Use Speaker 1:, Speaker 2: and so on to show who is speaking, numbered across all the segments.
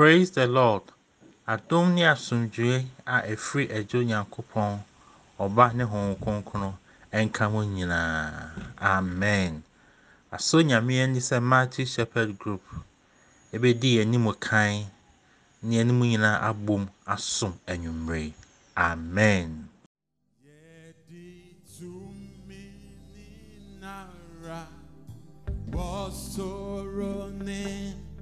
Speaker 1: Praise the Lord. Adom ne asomdwoe a ɛfiri Agya Onyankopɔn, Ɔba ne Honhom Kronkron nka mo nyinaa. Amen. Asɔ Nyame ani sɛ Matthew Shepherd Group ɛbɛdi yɛn anim kan ne yɛn nyinaa abom asom anwummere. Amen.
Speaker 2: dinda Koto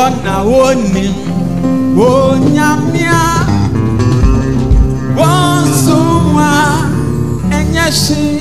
Speaker 2: wɔn na wonim wonyamea wɔn hwee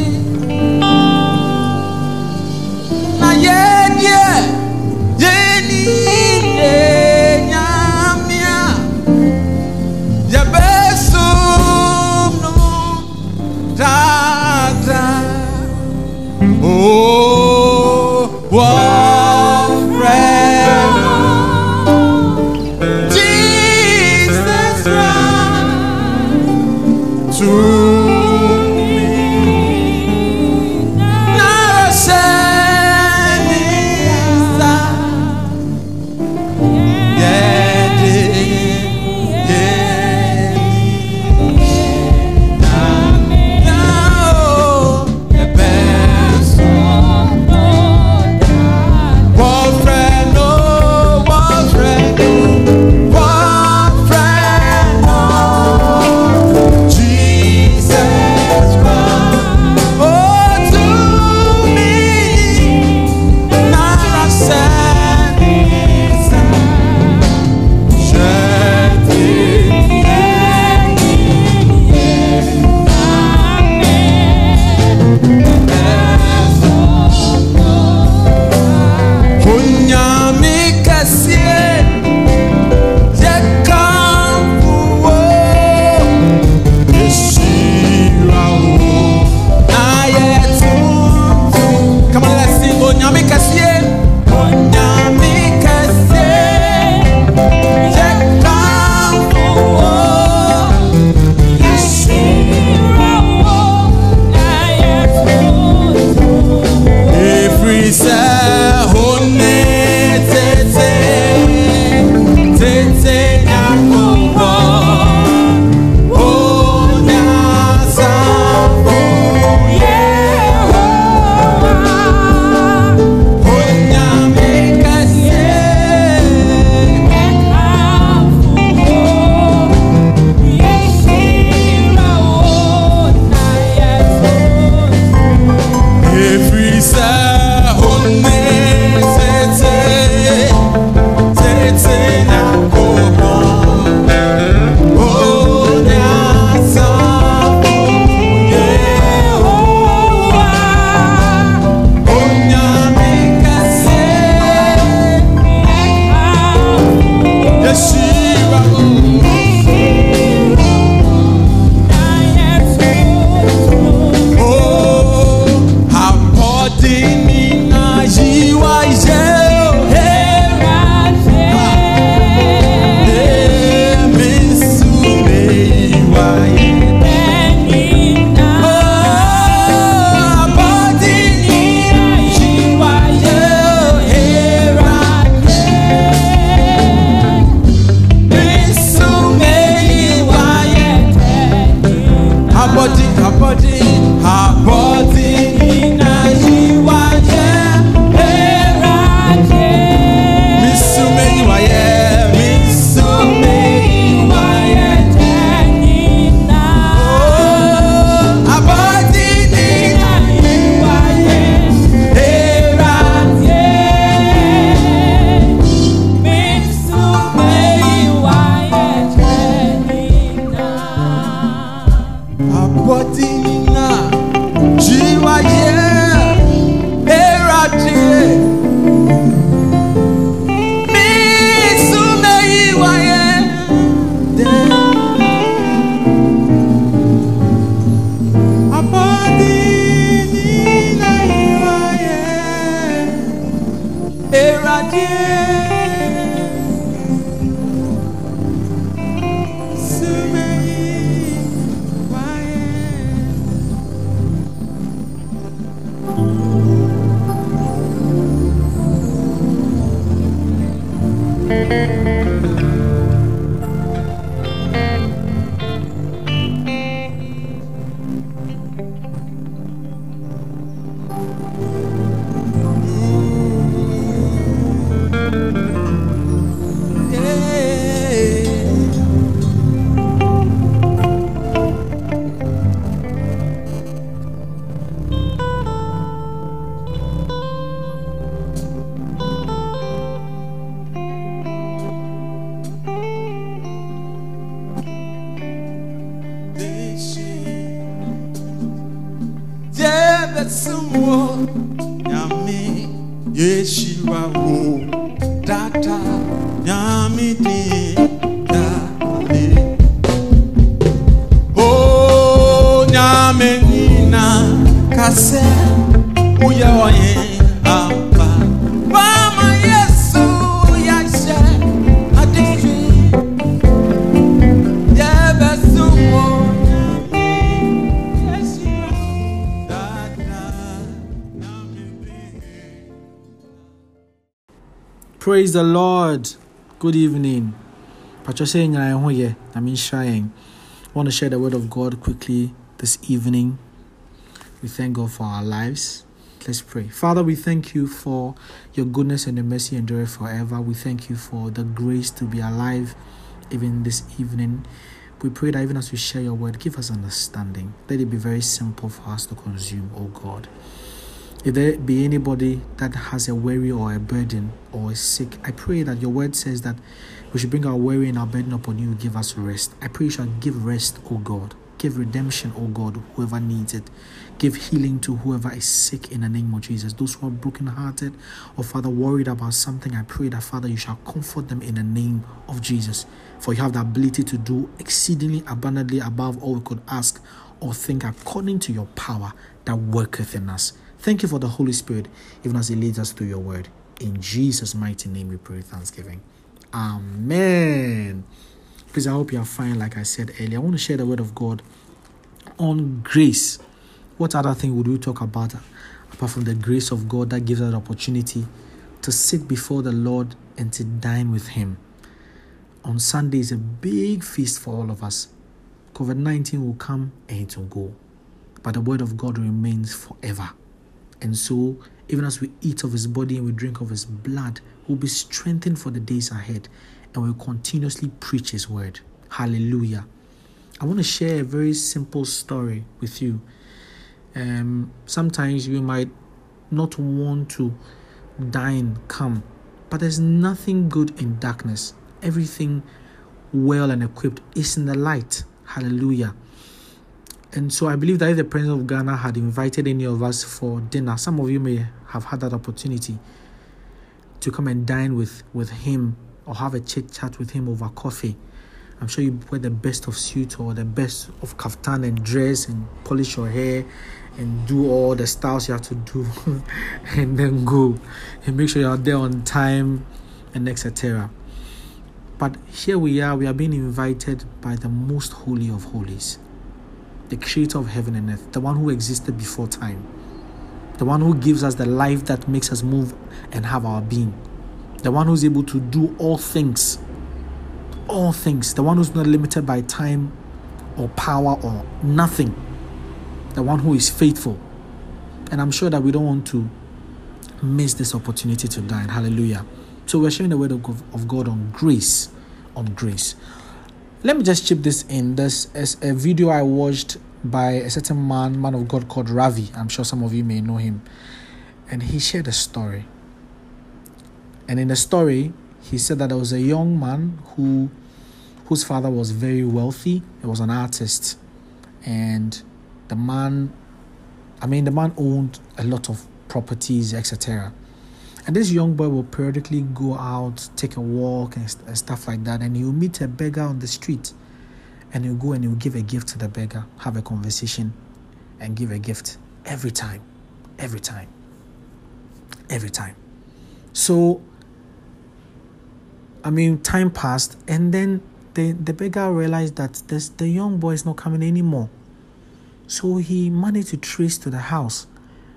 Speaker 3: Praise the Lord. Good evening. Patricia I mean I want to share the word of God quickly this evening. We thank God for our lives. Let's pray. Father, we thank you for your goodness and your mercy endure forever. We thank you for the grace to be alive even this evening. We pray that even as we share your word, give us understanding. Let it be very simple for us to consume, oh God. If there be anybody that has a worry or a burden or is sick, I pray that your word says that we should bring our worry and our burden upon you, give us rest. I pray you shall give rest, O God. Give redemption, O God, whoever needs it. Give healing to whoever is sick in the name of Jesus. Those who are brokenhearted or, Father, worried about something, I pray that, Father, you shall comfort them in the name of Jesus. For you have the ability to do exceedingly abundantly above all we could ask or think according to your power that worketh in us. Thank you for the Holy Spirit, even as He leads us through your word. In Jesus' mighty name we pray thanksgiving. Amen. Please, I hope you are fine. Like I said earlier, I want to share the word of God on grace. What other thing would we talk about apart from the grace of God that gives us the opportunity to sit before the Lord and to dine with Him? On Sunday is a big feast for all of us. COVID 19 will come and it will go, but the word of God remains forever. And so, even as we eat of His body and we drink of His blood, we'll be strengthened for the days ahead and we'll continuously preach His word. Hallelujah. I want to share a very simple story with you. Um, sometimes you might not want to dine, come, but there's nothing good in darkness. Everything well and equipped is in the light. Hallelujah. And so I believe that if the President of Ghana had invited any of us for dinner, some of you may have had that opportunity to come and dine with, with him or have a chit chat with him over coffee. I'm sure you wear the best of suit or the best of kaftan and dress and polish your hair and do all the styles you have to do and then go and make sure you're there on time and etc. But here we are, we are being invited by the most holy of holies, the creator of heaven and earth, the one who existed before time, the one who gives us the life that makes us move and have our being the one who's able to do all things, all things, the one who's not limited by time or power or nothing, the one who is faithful. And I'm sure that we don't want to miss this opportunity to dine. Hallelujah. So we're sharing the word of God on grace, on grace. Let me just chip this in. There's a video I watched by a certain man, man of God called Ravi. I'm sure some of you may know him. And he shared a story and in the story, he said that there was a young man who whose father was very wealthy. He was an artist. And the man I mean the man owned a lot of properties, etc. And this young boy will periodically go out, take a walk and, and stuff like that, and he'll meet a beggar on the street. And he'll go and he'll give a gift to the beggar, have a conversation, and give a gift every time. Every time. Every time. So I mean, time passed, and then the, the beggar realized that this, the young boy is not coming anymore. So he managed to trace to the house,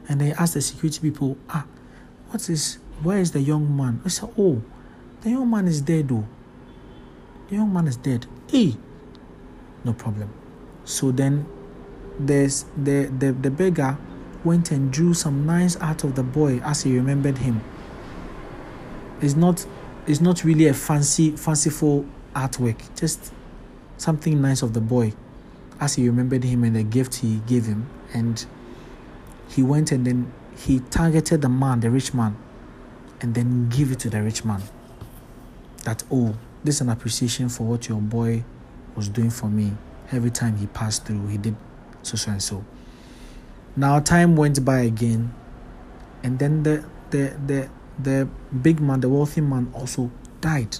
Speaker 3: and they asked the security people, "Ah, what is? Where is the young man?" I said, "Oh, the young man is dead, though. The young man is dead. Hey, no problem." So then, there's the the the beggar went and drew some lines out of the boy as he remembered him. It's not it's not really a fancy, fanciful artwork, just something nice of the boy as he remembered him and the gift he gave him. And he went and then he targeted the man, the rich man, and then give it to the rich man. That, oh, this is an appreciation for what your boy was doing for me. Every time he passed through, he did so, so, and so. Now, time went by again, and then the, the, the, the big man, the wealthy man, also died.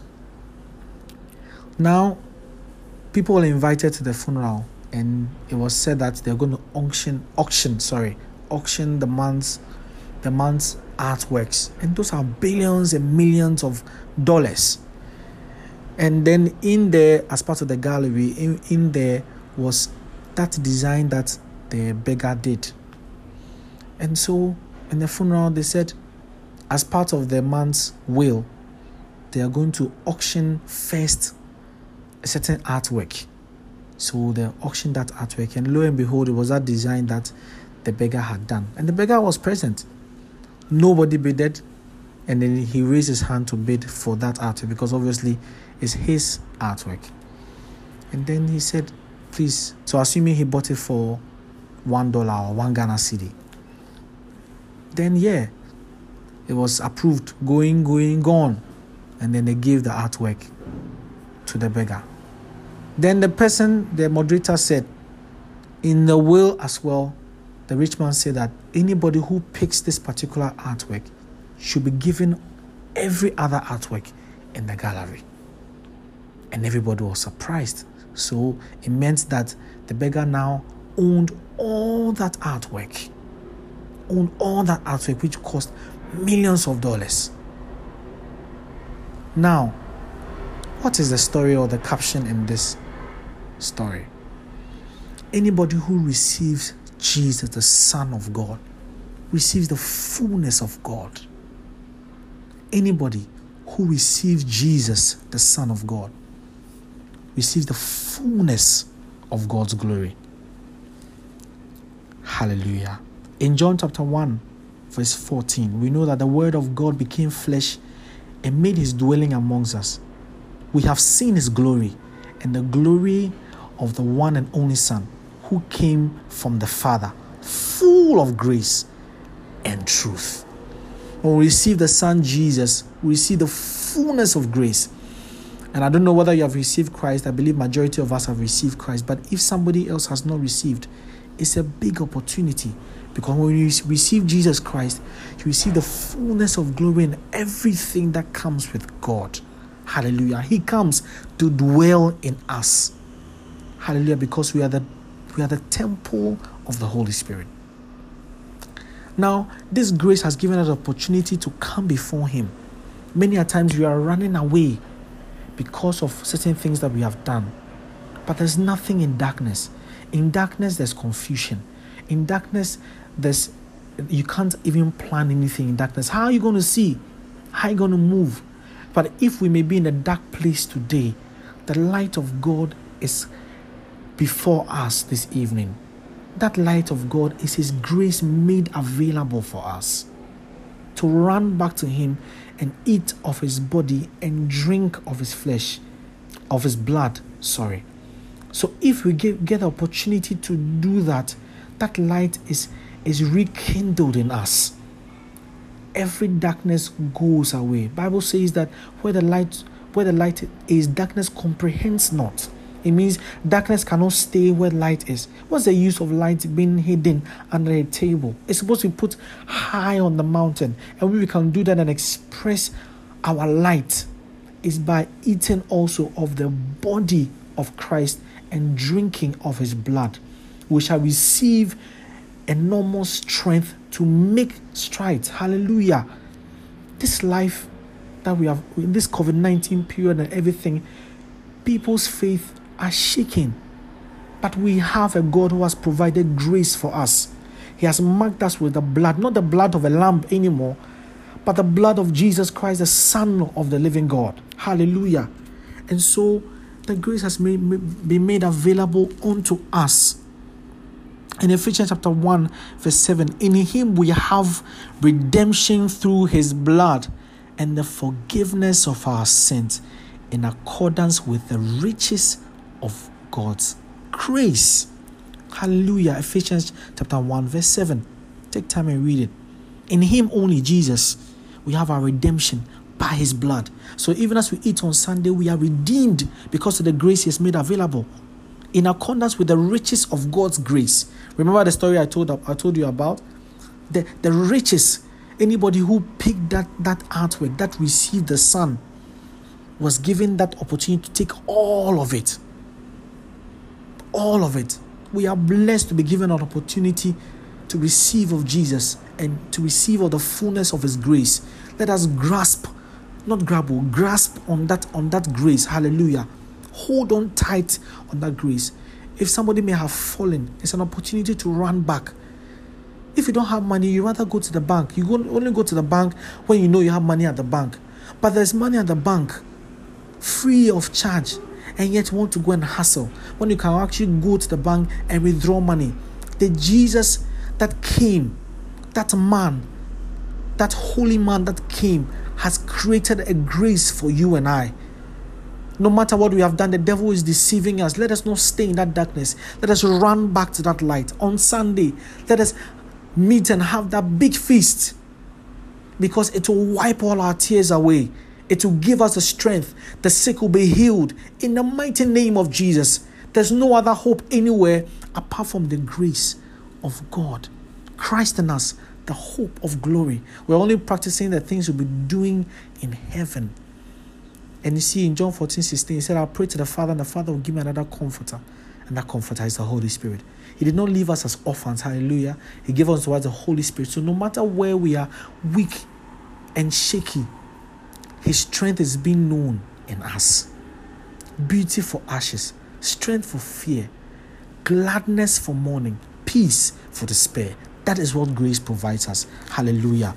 Speaker 3: Now, people were invited to the funeral, and it was said that they're going to auction, auction, sorry, auction the man's, the man's artworks, and those are billions and millions of dollars. And then in there, as part of the gallery, in, in there was that design that the beggar did. And so in the funeral, they said as part of the man's will, they are going to auction first a certain artwork. So they auctioned that artwork, and lo and behold, it was that design that the beggar had done. And the beggar was present. Nobody bidded, and then he raised his hand to bid for that artwork because obviously it's his artwork. And then he said, Please, so assuming he bought it for one dollar or one Ghana cedi, then yeah, it was approved, going, going, gone. And then they gave the artwork to the beggar. Then the person, the moderator said, in the will as well, the rich man said that anybody who picks this particular artwork should be given every other artwork in the gallery. And everybody was surprised. So it meant that the beggar now owned all that artwork, owned all that artwork, which cost millions of dollars. Now, what is the story or the caption in this story? Anybody who receives Jesus, the Son of God, receives the fullness of God. Anybody who receives Jesus, the Son of God, receives the fullness of God's glory. Hallelujah. In John chapter 1, verse 14, we know that the Word of God became flesh and made his dwelling amongst us. We have seen his glory and the glory of the one and only Son who came from the Father, full of grace and truth. When we receive the Son Jesus, we receive the fullness of grace. And I don't know whether you have received Christ. I believe majority of us have received Christ. But if somebody else has not received, it's a big opportunity because when you receive Jesus Christ, you receive the fullness of glory and everything that comes with God. Hallelujah. He comes to dwell in us. Hallelujah. Because we are the we are the temple of the Holy Spirit. Now, this grace has given us opportunity to come before Him. Many a times we are running away because of certain things that we have done. But there's nothing in darkness. In darkness, there's confusion. In darkness, there's you can't even plan anything in darkness. How are you going to see? How are you going to move? But if we may be in a dark place today, the light of God is before us this evening. That light of God is His grace made available for us to run back to Him and eat of His body and drink of His flesh, of His blood. Sorry. So if we get, get the opportunity to do that, that light is, is rekindled in us. Every darkness goes away. Bible says that where the light where the light is, darkness comprehends not. It means darkness cannot stay where light is. What's the use of light being hidden under a table? It's supposed to be put high on the mountain. And we can do that and express our light is by eating also of the body of Christ and drinking of his blood, we shall receive enormous strength to make strides. Hallelujah. This life that we have in this COVID 19 period and everything, people's faith are shaking. But we have a God who has provided grace for us. He has marked us with the blood, not the blood of a lamb anymore, but the blood of Jesus Christ, the Son of the living God. Hallelujah. And so the grace has made, been made available unto us. In Ephesians chapter 1, verse 7, in him we have redemption through his blood and the forgiveness of our sins in accordance with the riches of God's grace. Hallelujah. Ephesians chapter 1, verse 7. Take time and read it. In him only, Jesus, we have our redemption by his blood. So even as we eat on Sunday, we are redeemed because of the grace he has made available in accordance with the riches of God's grace. Remember the story I told I told you about? The, the riches. Anybody who picked that, that artwork, that received the Son, was given that opportunity to take all of it. All of it. We are blessed to be given an opportunity to receive of Jesus and to receive of the fullness of His grace. Let us grasp not grapple, oh, grasp on that on that grace. Hallelujah. Hold on tight on that grace. If somebody may have fallen, it's an opportunity to run back. If you don't have money, you rather go to the bank. You only go to the bank when you know you have money at the bank. but there's money at the bank free of charge and yet want to go and hustle when you can actually go to the bank and withdraw money the jesus that came that man that holy man that came has created a grace for you and i no matter what we have done, the devil is deceiving us. Let us not stay in that darkness. Let us run back to that light. On Sunday, let us meet and have that big feast because it will wipe all our tears away. It will give us the strength. The sick will be healed in the mighty name of Jesus. There's no other hope anywhere apart from the grace of God. Christ in us, the hope of glory. We're only practicing the things we'll be doing in heaven. And you see in John 14 16, he said, I'll pray to the Father, and the Father will give me another comforter. And that comforter is the Holy Spirit. He did not leave us as orphans. Hallelujah. He gave us to the Holy Spirit. So no matter where we are weak and shaky, his strength is being known in us. Beauty for ashes, strength for fear, gladness for mourning, peace for despair. That is what grace provides us. Hallelujah.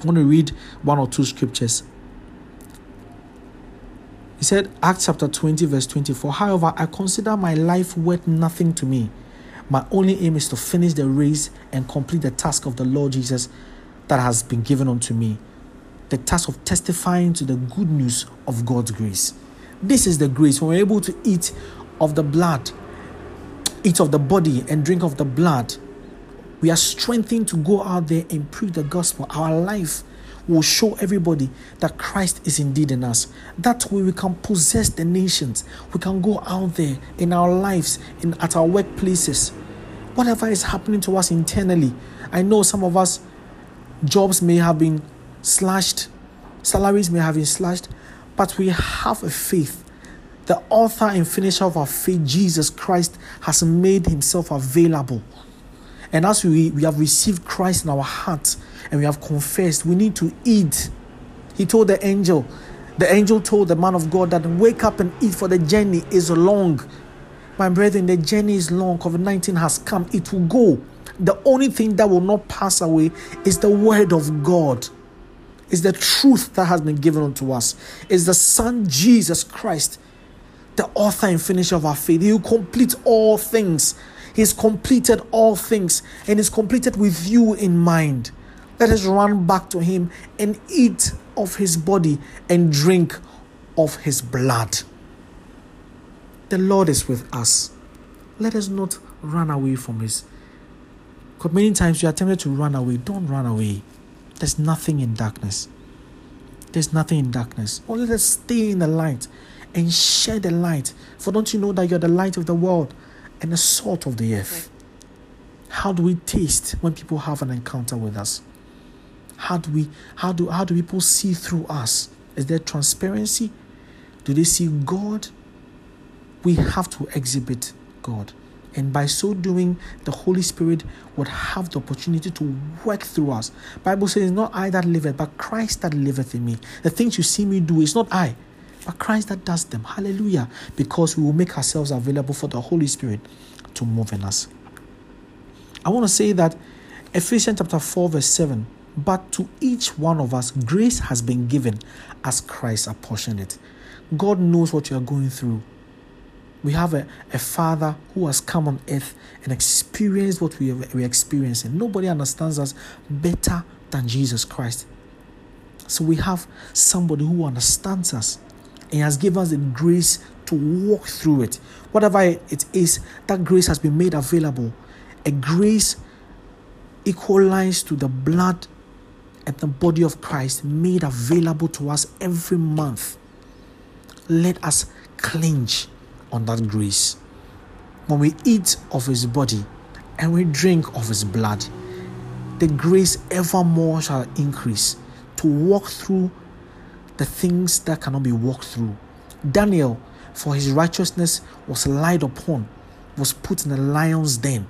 Speaker 3: I want to read one or two scriptures he said, Acts chapter 20, verse 24. However, I consider my life worth nothing to me. My only aim is to finish the race and complete the task of the Lord Jesus that has been given unto me the task of testifying to the good news of God's grace. This is the grace when we're able to eat of the blood, eat of the body, and drink of the blood. We are strengthened to go out there and preach the gospel. Our life will show everybody that Christ is indeed in us. That way we can possess the nations. We can go out there in our lives, in at our workplaces. Whatever is happening to us internally. I know some of us jobs may have been slashed, salaries may have been slashed, but we have a faith. The author and finisher of our faith, Jesus Christ, has made himself available. And as we, we have received Christ in our hearts, and we have confessed, we need to eat. He told the angel, the angel told the man of God that wake up and eat, for the journey is long. My brethren, the journey is long. COVID 19 has come, it will go. The only thing that will not pass away is the word of God. Is the truth that has been given unto us. Is the Son Jesus Christ, the author and finisher of our faith. He will complete all things. He's completed all things and is completed with you in mind. Let us run back to him and eat of his body and drink of his blood. The Lord is with us. Let us not run away from his. Because many times you are tempted to run away. Don't run away. There's nothing in darkness. There's nothing in darkness. Only let us stay in the light and share the light. For don't you know that you're the light of the world and the salt of the earth? How do we taste when people have an encounter with us? How do we how do how do people see through us? Is there transparency? Do they see God? We have to exhibit God. And by so doing, the Holy Spirit would have the opportunity to work through us. Bible says, not I that liveth, but Christ that liveth in me. The things you see me do is not I, but Christ that does them. Hallelujah. Because we will make ourselves available for the Holy Spirit to move in us. I want to say that Ephesians chapter 4, verse 7 but to each one of us, grace has been given as Christ apportioned it. God knows what you are going through. We have a, a father who has come on earth and experienced what we are, we're experiencing. Nobody understands us better than Jesus Christ. So we have somebody who understands us and has given us the grace to walk through it. Whatever it is, that grace has been made available. A grace equalized to the blood and the body of Christ made available to us every month. Let us clinch on that grace. When we eat of his body and we drink of his blood, the grace evermore shall increase to walk through the things that cannot be walked through. Daniel, for his righteousness, was lied upon, was put in the lion's den.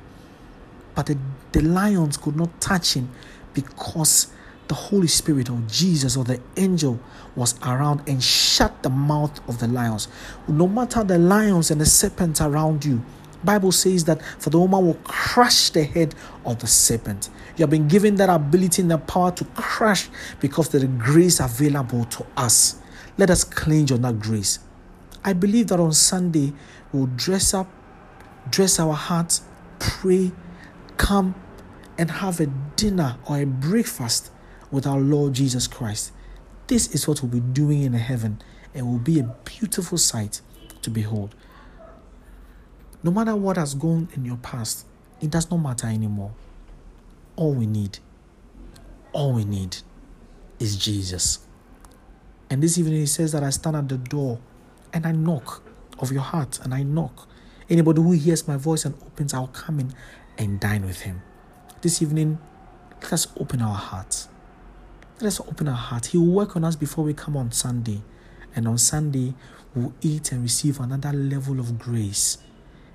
Speaker 3: But the, the lions could not touch him because the Holy Spirit or Jesus or the angel was around and shut the mouth of the lions. No matter the lions and the serpents around you, Bible says that for the woman will crush the head of the serpent. You have been given that ability and the power to crush because there is grace available to us. Let us cling on that grace. I believe that on Sunday we'll dress up, dress our hearts, pray, come and have a dinner or a breakfast with our Lord Jesus Christ. This is what we'll be doing in heaven and will be a beautiful sight to behold. No matter what has gone in your past, it does not matter anymore. All we need, all we need is Jesus. And this evening he says that I stand at the door and I knock of your heart and I knock. Anybody who hears my voice and opens, I'll come in and dine with him. This evening, let us open our hearts. Let us open our heart. He will work on us before we come on Sunday. And on Sunday, we'll eat and receive another level of grace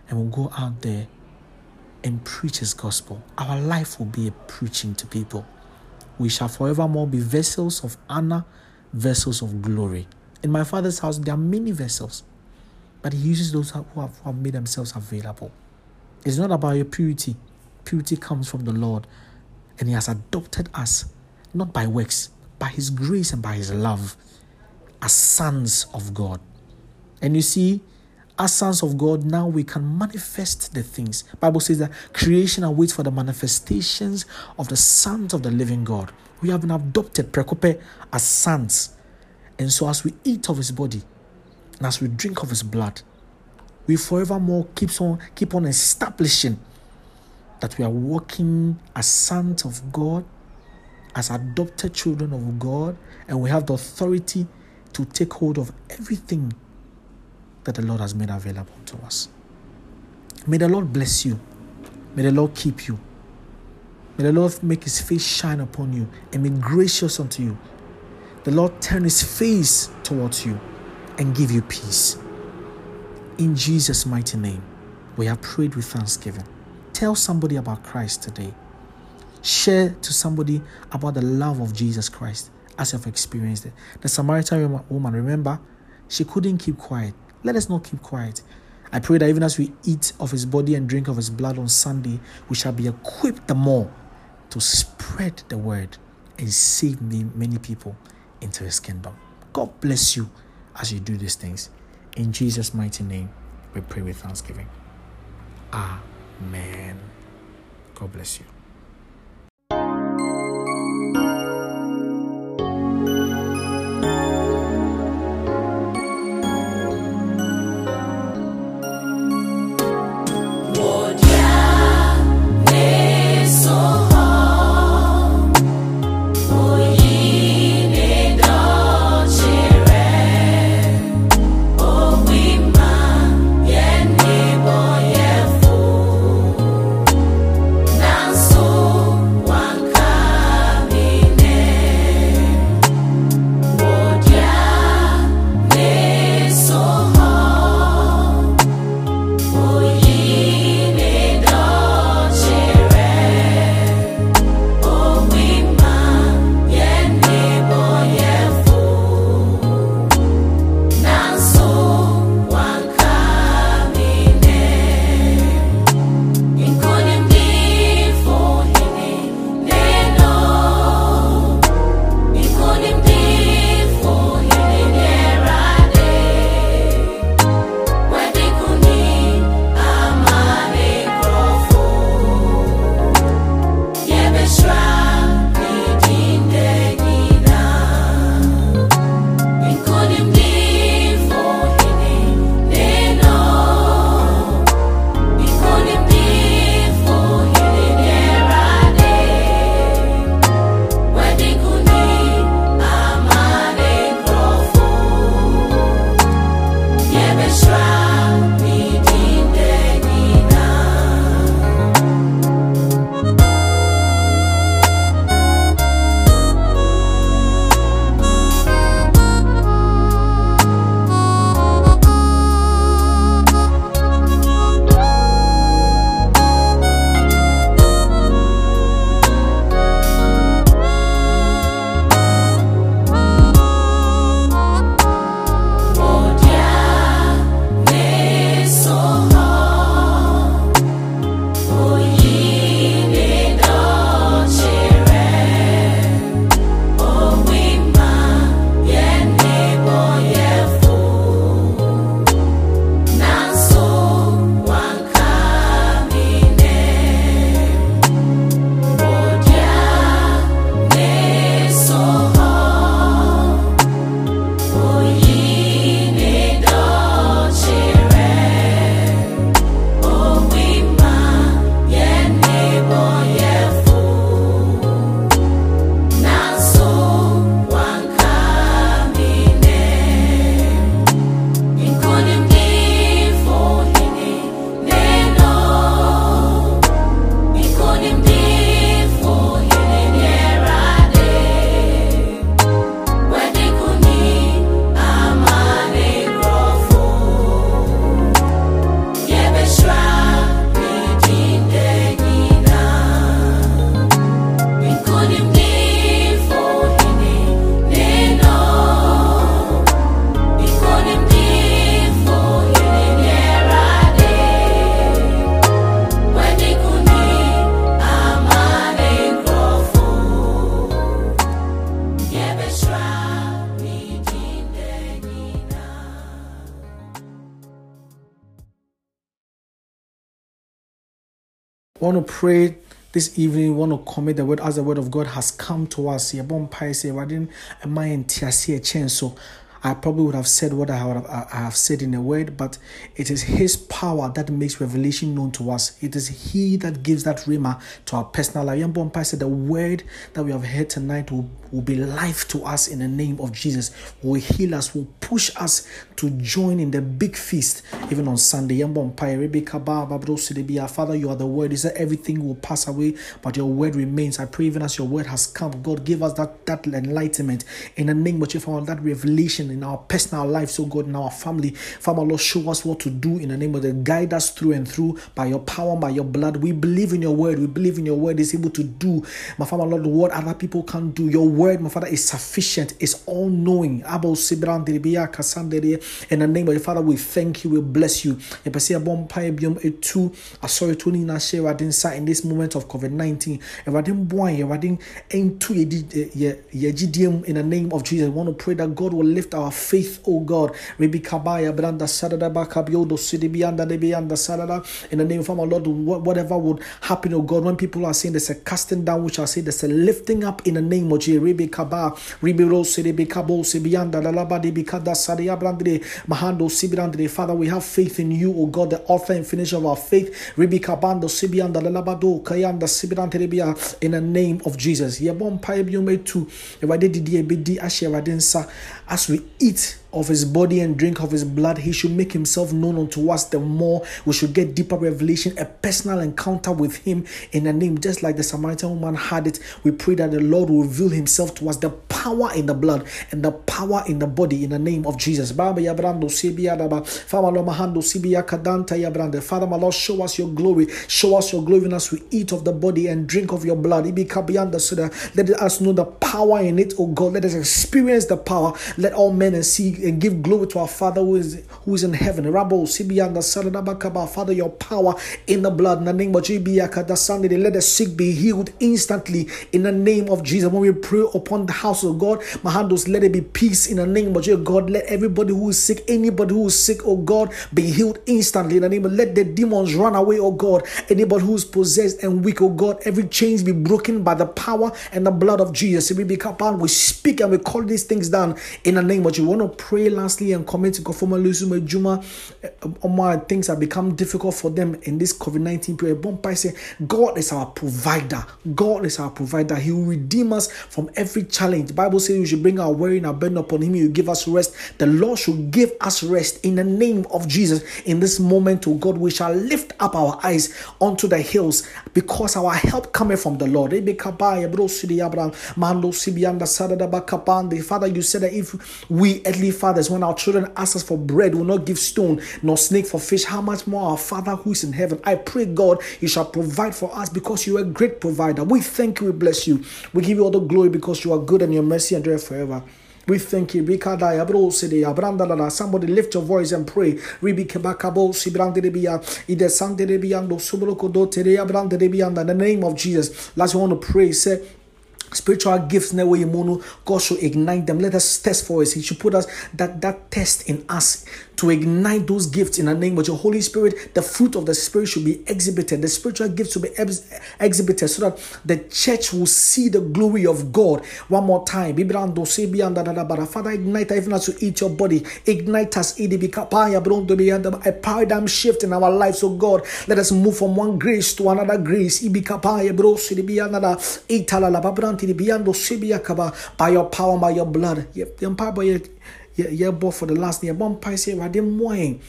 Speaker 3: and we'll go out there and preach His gospel. Our life will be a preaching to people. We shall forevermore be vessels of honor, vessels of glory. In my Father's house, there are many vessels, but He uses those who have, who have made themselves available. It's not about your purity. Purity comes from the Lord, and He has adopted us, not by works, by His grace and by His love, as sons of God. And you see, as sons of God, now we can manifest the things. Bible says that creation awaits for the manifestations of the sons of the living God. We have been adopted, precope, as sons. And so as we eat of his body and as we drink of his blood, we forevermore keeps on keep on establishing that we are walking as sons of God, as adopted children of God, and we have the authority to take hold of everything that the Lord has made available to us. May the Lord bless you. May the Lord keep you. May the Lord make his face shine upon you and be gracious unto you. The Lord turn his face towards you and give you peace. In Jesus' mighty name, we have prayed with thanksgiving. Tell somebody about Christ today. Share to somebody about the love of Jesus Christ as you've experienced it. The Samaritan woman, remember, she couldn't keep quiet. Let us not keep quiet. I pray that even as we eat of his body and drink of his blood on Sunday, we shall be equipped the more to spread the word and save many people into his kingdom. God bless you as you do these things. In Jesus' mighty name, we pray with thanksgiving. Amen. God bless you. Want to pray this evening, we want to commit the word as the word of God has come to us. So I probably would have said what I have, I have said in a word, but it is His power that makes revelation known to us. It is He that gives that rhema to our personal life. Said the word that we have heard tonight will, will be life to us in the name of Jesus. Will heal us, will push us to join in the big feast, even on Sunday. Father, you are the word. Is that everything will pass away, but your word remains. I pray even as your word has come, God, give us that, that enlightenment in the name of Jesus, that revelation in our personal lives, so God, in our family. Father, Lord, show us what to do in the name of the guide us through and through by your power, by your blood. We believe in your word. We believe in your word is able to do, my Father, Lord, what other people can't do. Your word, my Father, is sufficient, is all knowing. In the name of the Father, we thank you, we bless you. Ah, in this moment of COVID 19, in the name of Jesus, I want to pray that God will lift our faith, oh God. Maybe Kabaya Branda Sadada Bakabiodo Sidibianda Debianda Sadada. In the name of our Lord, whatever would happen, oh God, when people are saying there's a casting down, which I say there's a lifting up in the name of Jesus. Ribi Kaba, Ribi Rose, Ribi Kabo, Sibianda, Lalaba, Debi Kada Sadia Brandre, Mahando Sibrandre. Father, we have faith in you, O God, the author and finisher of our faith. Ribi Kabando, Sibianda, Lalabado, Kayanda, Sibrandre, in the name of Jesus. Yabon Paibiume too. If I did the Ebedi Asher Radinsa, as we eat of his body and drink of his blood, he should make himself known unto us the more. We should get deeper revelation, a personal encounter with him in the name, just like the Samaritan woman had it. We pray that the Lord will reveal himself to us, the power in the blood and the power in the body in the name of Jesus. Father, oh, Father, my Lord, show us your glory. Show us your glory as we eat of the body and drink of your blood. Let us know the power in it, oh God. Let us experience the power. Let all men and see and give glory to our Father who is who is in heaven. Rabo Sibianda Saradabakaba, Father, your power in the blood. In the name of Jesus, Sunday, let the sick be healed instantly in the name of Jesus. When we pray upon the house of God, Mahandos, let it be peace in the name of Jesus. God, let everybody who is sick, anybody who is sick, oh God, be healed instantly in the name of let the demons run away, oh God. Anybody who is possessed and weak, oh God, every chains be broken by the power and the blood of Jesus. If We become we speak and we call these things down in the name of Jesus. We want to pray pray lastly and commit to Kofoma Lusuma Juma. Eh, More things have become difficult for them in this COVID 19 period. Bompai say, God is our provider. God is our provider. He will redeem us from every challenge. The Bible says we should bring our worry and our burden upon Him. Will give us rest. The Lord should give us rest in the name of Jesus. In this moment, to God, we shall lift up our eyes onto the hills because our help cometh from the Lord. Father, you said that if we earthly fathers, when our children ask us for bread, we will not give stone nor snake for fish. How much more our Father who is in heaven? I pray, God, you shall provide for us because you are a great provider. We thank you, we bless you. We give you all the glory because you are good and your mercy endure forever. We thank you. Somebody lift your voice and pray. In the name of Jesus. Last, we want to pray. Say, spiritual gifts never God should ignite them. Let us test for us. He should put us that that test in us to ignite those gifts in the name of your Holy Spirit. The fruit of the Spirit should be exhibited. The spiritual gifts should be ex- exhibited so that the church will see the glory of God. One more time. Father, ignite even as you eat your body. Ignite us. A paradigm shift in our lives. So God, let us move from one grace to another grace. By your power, by your blood. The empire yɛbɔ for the last yɛbɔ mpae sɛ awurade mmoa yɛn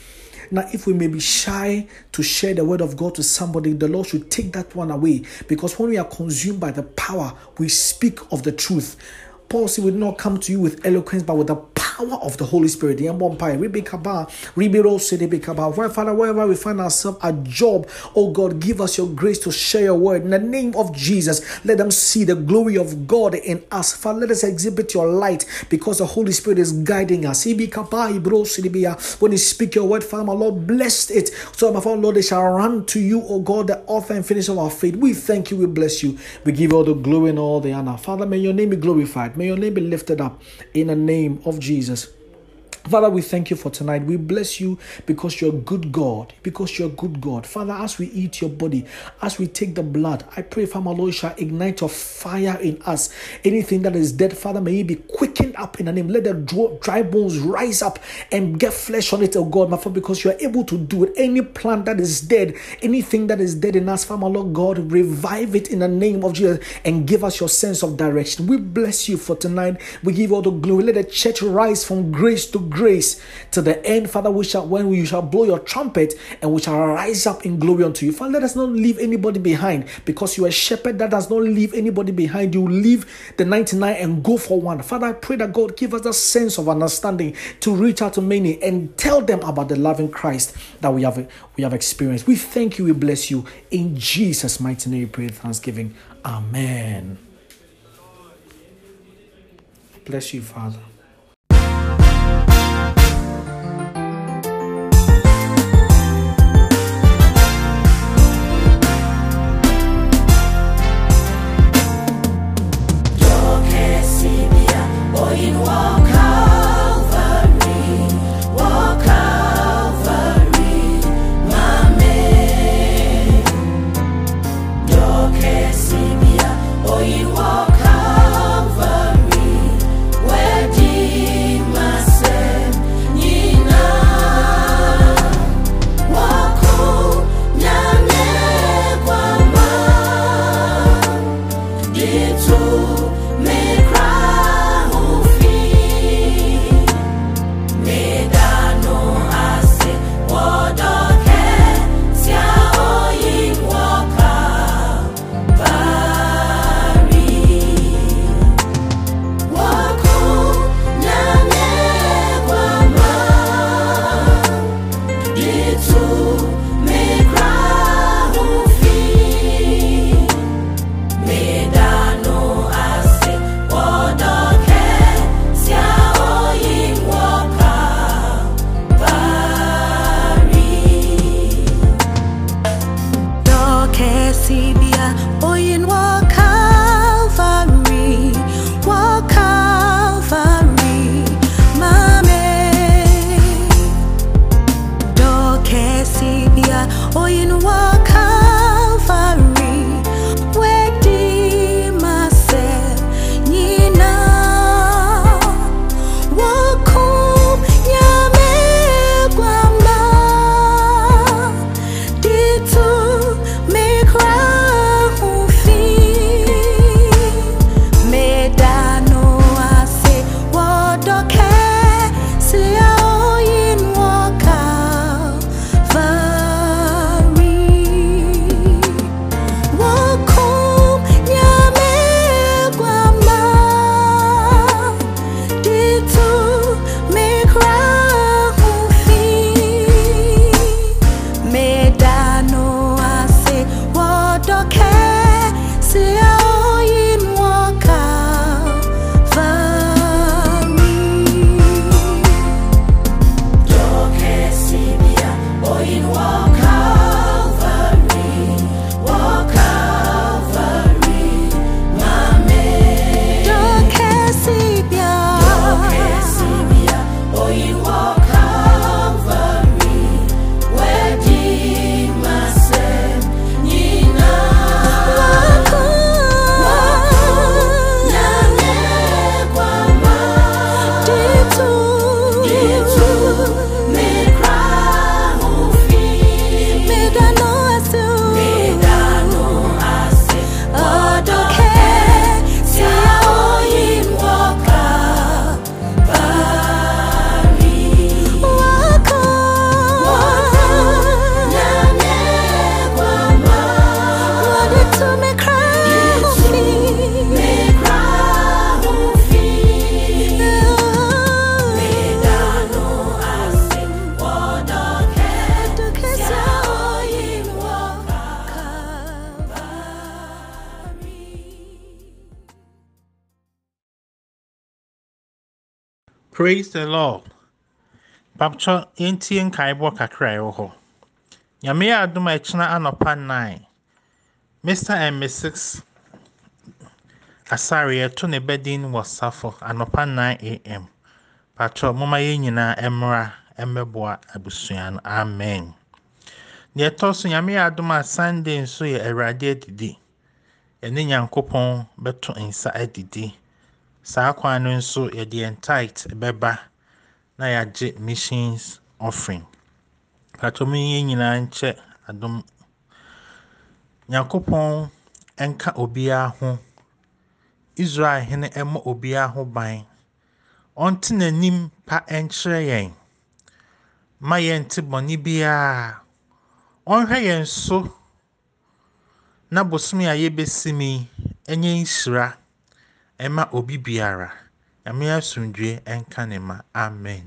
Speaker 3: now if we may be shy to share the word of god to somebody the lord should take that one away. Because when we are consumed by the power we speak of the truth paul said we not come to you with eloquence but with the power of the Holy Spirit. The Where, Father, wherever we find ourselves, a job, oh God, give us your grace to share your word. In the name of Jesus, let them see the glory of God in us. Father, let us exhibit your light because the Holy Spirit is guiding us. When you speak your word, Father, my Lord, bless it. So, my Father, Lord, they shall run to you, oh God, the author and finisher of our faith. We thank you, we bless you. We give all the glory and all the honor. Father, may your name be glorified. May your name be lifted up in the name of Jesus.
Speaker 4: Father, we thank you for tonight. We bless you because you're good God. Because you're good God. Father, as we eat your body, as we take the blood, I pray, Father, Lord, shall ignite your fire in us. Anything that is dead, Father, may it be quickened up in the name. Let the dry bones rise up and get flesh on it, oh God, my Father, because you are able to do it. Any plant that is dead, anything that is dead in us, Father, Lord God, revive it in the name of Jesus and give us your sense of direction. We bless you for tonight. We give all the glory. Let the church rise from grace to grace to the end, Father. We shall when you shall blow your trumpet and we shall rise up in glory unto you. Father, let us not leave anybody behind because you are a shepherd that does not leave anybody behind. You leave the 99 and go for one. Father, I pray that God give us a sense of understanding to reach out to many and tell them about the loving Christ that we have we have experienced. We thank you, we bless you. In Jesus' mighty name, we pray thanksgiving. Amen. Bless you, Father.
Speaker 1: Praise the Lord. Baptọ yɛntie nkaebɔ kakra a ɛwɔ hɔ. Nyame yɛ adom a ɛkyena anɔpa 9. Mr. and Mrs. Asare yɛto ne bɛdin wɔ Safo anɔpa 9 a.m. patro moma yɛn nyinaa mmra mmɛboa abusua no amen deɛ ɛtɔ so nyame yɛ adom a sunday nso yɛ awurade adidi ɛne nyankopɔn bɛto nsa adidi saa kwan no nso yɛde yɛn tight bɛba na yɛagye missions offering. Patro mu yɛn nyinaa nkyɛ adom. Nyankopɔn nka obiara ho. Israel hene mmɔ obiara ho ban. Ɔnte n'anim pa nkyerɛ yɛn. Ma yɛnte bɔne biara. Ɔnhwɛ yɛn so. Na bosome a yɛbɛsi mu yi nyɛ nhyira ɛma obi biara. Nyame asomdwoe nka ne ma. Amen.